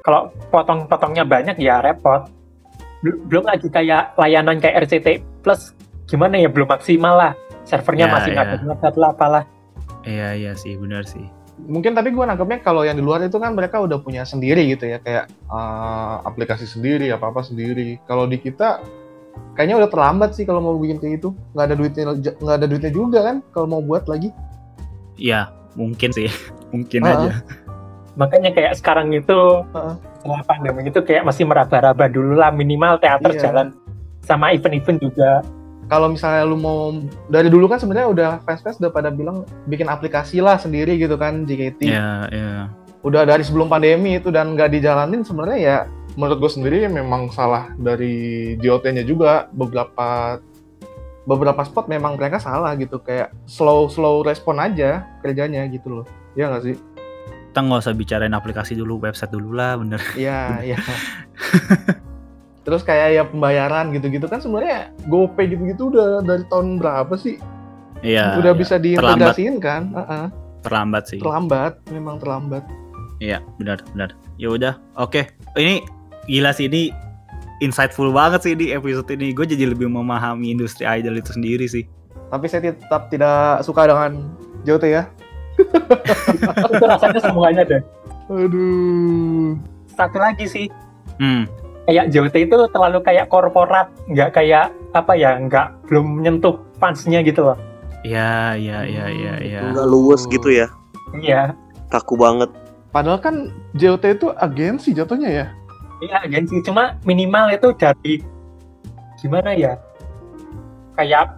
kalau potong-potongnya banyak ya repot Bel- belum lagi kayak layanan kayak RCT Plus gimana ya belum maksimal lah servernya Ya, masih ya. nggak nggak lah apalah Iya iya sih, benar sih. mungkin tapi gue nangkepnya kalau yang di luar itu kan mereka udah punya sendiri gitu ya kayak eh, aplikasi sendiri apa apa sendiri kalau di kita kayaknya udah terlambat sih kalau mau bikin kayak itu nggak ada duitnya nggak ada duitnya juga kan kalau mau buat lagi Iya, mungkin sih. mungkin Ah, aja. makanya kayak sekarang itu Heeh. setelah pandemi itu kayak masih meraba-raba dulu lah minimal teater Iya. jalan sama event-event juga kalau misalnya lu mau dari dulu kan sebenarnya udah fans-fans udah pada bilang bikin aplikasi lah sendiri gitu kan JKT Iya, iya. udah dari sebelum pandemi itu dan nggak dijalanin sebenarnya ya menurut gue sendiri memang salah dari JOT-nya juga beberapa beberapa spot memang mereka salah gitu kayak slow slow respon aja kerjanya gitu loh ya nggak sih Kita nggak usah bicarain aplikasi dulu, website dulu lah, bener. Iya iya terus kayak ya pembayaran gitu-gitu kan sebenarnya GoPay gitu-gitu udah dari tahun berapa sih Iya. udah iya. bisa diintegrasiin kan Heeh, terlambat sih. terlambat memang terlambat Iya, benar, benar. Ya udah, oke. Ini gila sih ini insightful banget sih di episode ini. Gue jadi lebih memahami industri idol itu sendiri sih. tapi saya tetap tidak suka dengan JOT ya itu rasanya semuanya deh aduh satu lagi sih Hmm, kayak JOT itu terlalu kayak korporat nggak kayak apa ya nggak belum menyentuh fansnya gitu loh iya, iya, iya, iya, iya. Nggak luwes gitu ya. iya Kaku banget. Padahal kan JOT itu agensi jatuhnya ya. Iya agensi cuma minimal itu dari gimana ya kayak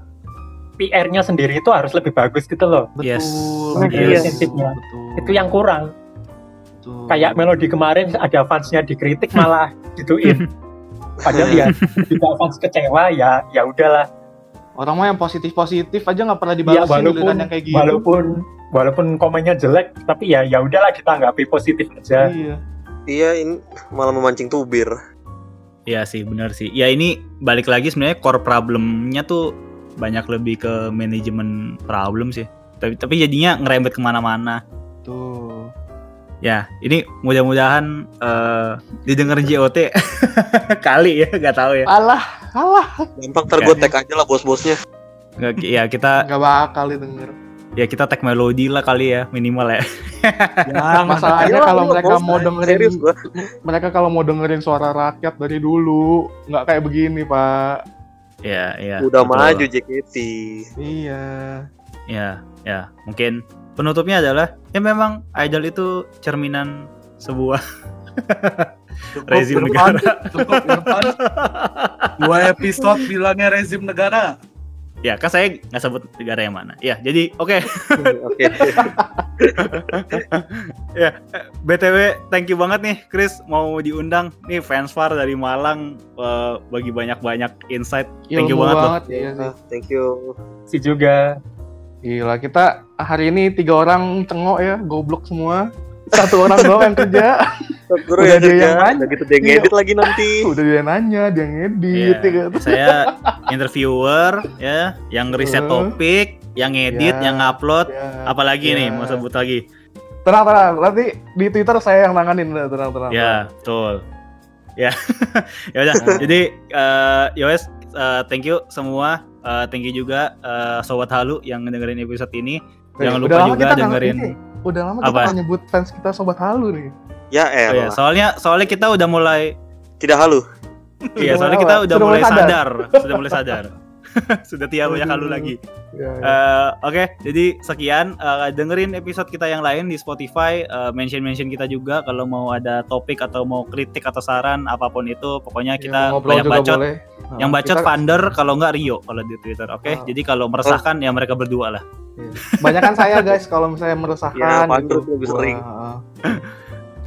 PR-nya sendiri itu harus lebih bagus gitu loh Yes. Betul. Iya. Relationship-nya. Betul. itu yang kurang Betul. kayak melodi kemarin ada fansnya dikritik malah gituin padahal ya juga fans kecewa ya ya udahlah orang mah yang positif positif aja nggak pernah ya dibalasin walaupun giliran yang kayak gitu. walaupun walaupun komennya jelek tapi ya ya udahlah kita anggapi positif aja Iya. Iya, ini malah memancing tubir. Iya sih, benar sih. Ya ini balik lagi sebenarnya core problemnya tuh banyak lebih ke manajemen problem sih. Tapi tapi jadinya ngerembet ke mana-mana. Tuh. Ya, ini mudah-mudahan eh didengar JOT kali ya, nggak tahu ya. Alah, alah. Gampang tag aja lah bos-bosnya. Nggak, ya kita Nggak bakal didengar. Ya kita tag melodi lah kali ya minimal ya. Yang masalahnya kalau mereka mau dengerin Serius gua. mereka kalau mau dengerin suara rakyat dari dulu nggak kayak begini pak. Ya, ya. Udah betul. maju JKT. Iya. Ya, ya. Mungkin penutupnya adalah ya memang idol itu cerminan sebuah rezim Irfan. negara. Cukup. Dua episode bilangnya rezim negara. Ya, kan saya nggak sebut negara yang mana. Ya, jadi oke. Oke. BTW, thank you banget nih Chris mau diundang. Nih fans far dari Malang eh, bagi banyak-banyak insight. Thank you Ilmu banget loh. banget. Iya sih. Thank you. si juga Gila, kita hari ini tiga orang cengok ya, goblok semua. Satu orang doang yang kerja. Guru Udah ya dia kerja. yang nanya. Udah gitu dia ngedit lagi nanti. Udah dia nanya, dia ngedit. Iya, ya kan? saya interviewer ya, yang riset topik, yang ngedit, Ya. yang ngupload, Ya. apalagi Ya. nih mau sebut lagi. Tenang, tenang. Nanti di Twitter saya yang nanganin. Tenang, tenang. Ya, betul. Ya. ya udah. Jadi eh Yowes eh, thank you semua. Eh, thank you juga eh, sobat Halu yang dengerin episode ini. Oke, Jangan lupa juga dengerin ini, Udah lama kita Apa? nggak nyebut fans kita sobat halu nih. Ya Oh ya, elah. soalnya soalnya kita udah mulai Tidak halu. iya, soalnya kita udah Sudah mulai mulai sadar, sudah mulai sadar. sudah tidak banyak halu lagi. Ya, ya. Eh, Oke, jadi sekian Eh, dengerin episode kita yang lain di Spotify. mention mention kita juga kalau mau ada topik atau mau kritik atau saran apa pun itu, pokoknya Ya, kita ngobrol banyak bacot. boleh. Yang Nah, bacot kita- Vander, kalau nggak Rio kalau di Twitter. Oke, Ah. jadi kalau meresahkan ya mereka berdua lah. Banyak kan saya guys kalau misalnya meresahkan. Ya, gitu. lebih sering. Wah,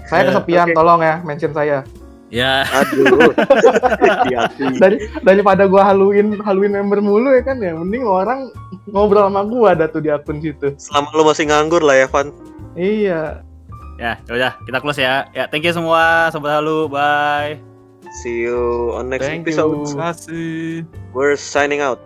Saya Ya, kesepian, oke. tolong ya mention saya. Ya, Aduh. Dari daripada gua haluin haluin member mulu ya kan ya, mending orang ngobrol sama gua ada tuh di akun situ. Selama lu masih nganggur lah ya, Van. Iya. Ya, udah kita close ya. Ya, thank you semua sobat halu. Bye. See you on next Thank episode. Terima kasih. We're signing out.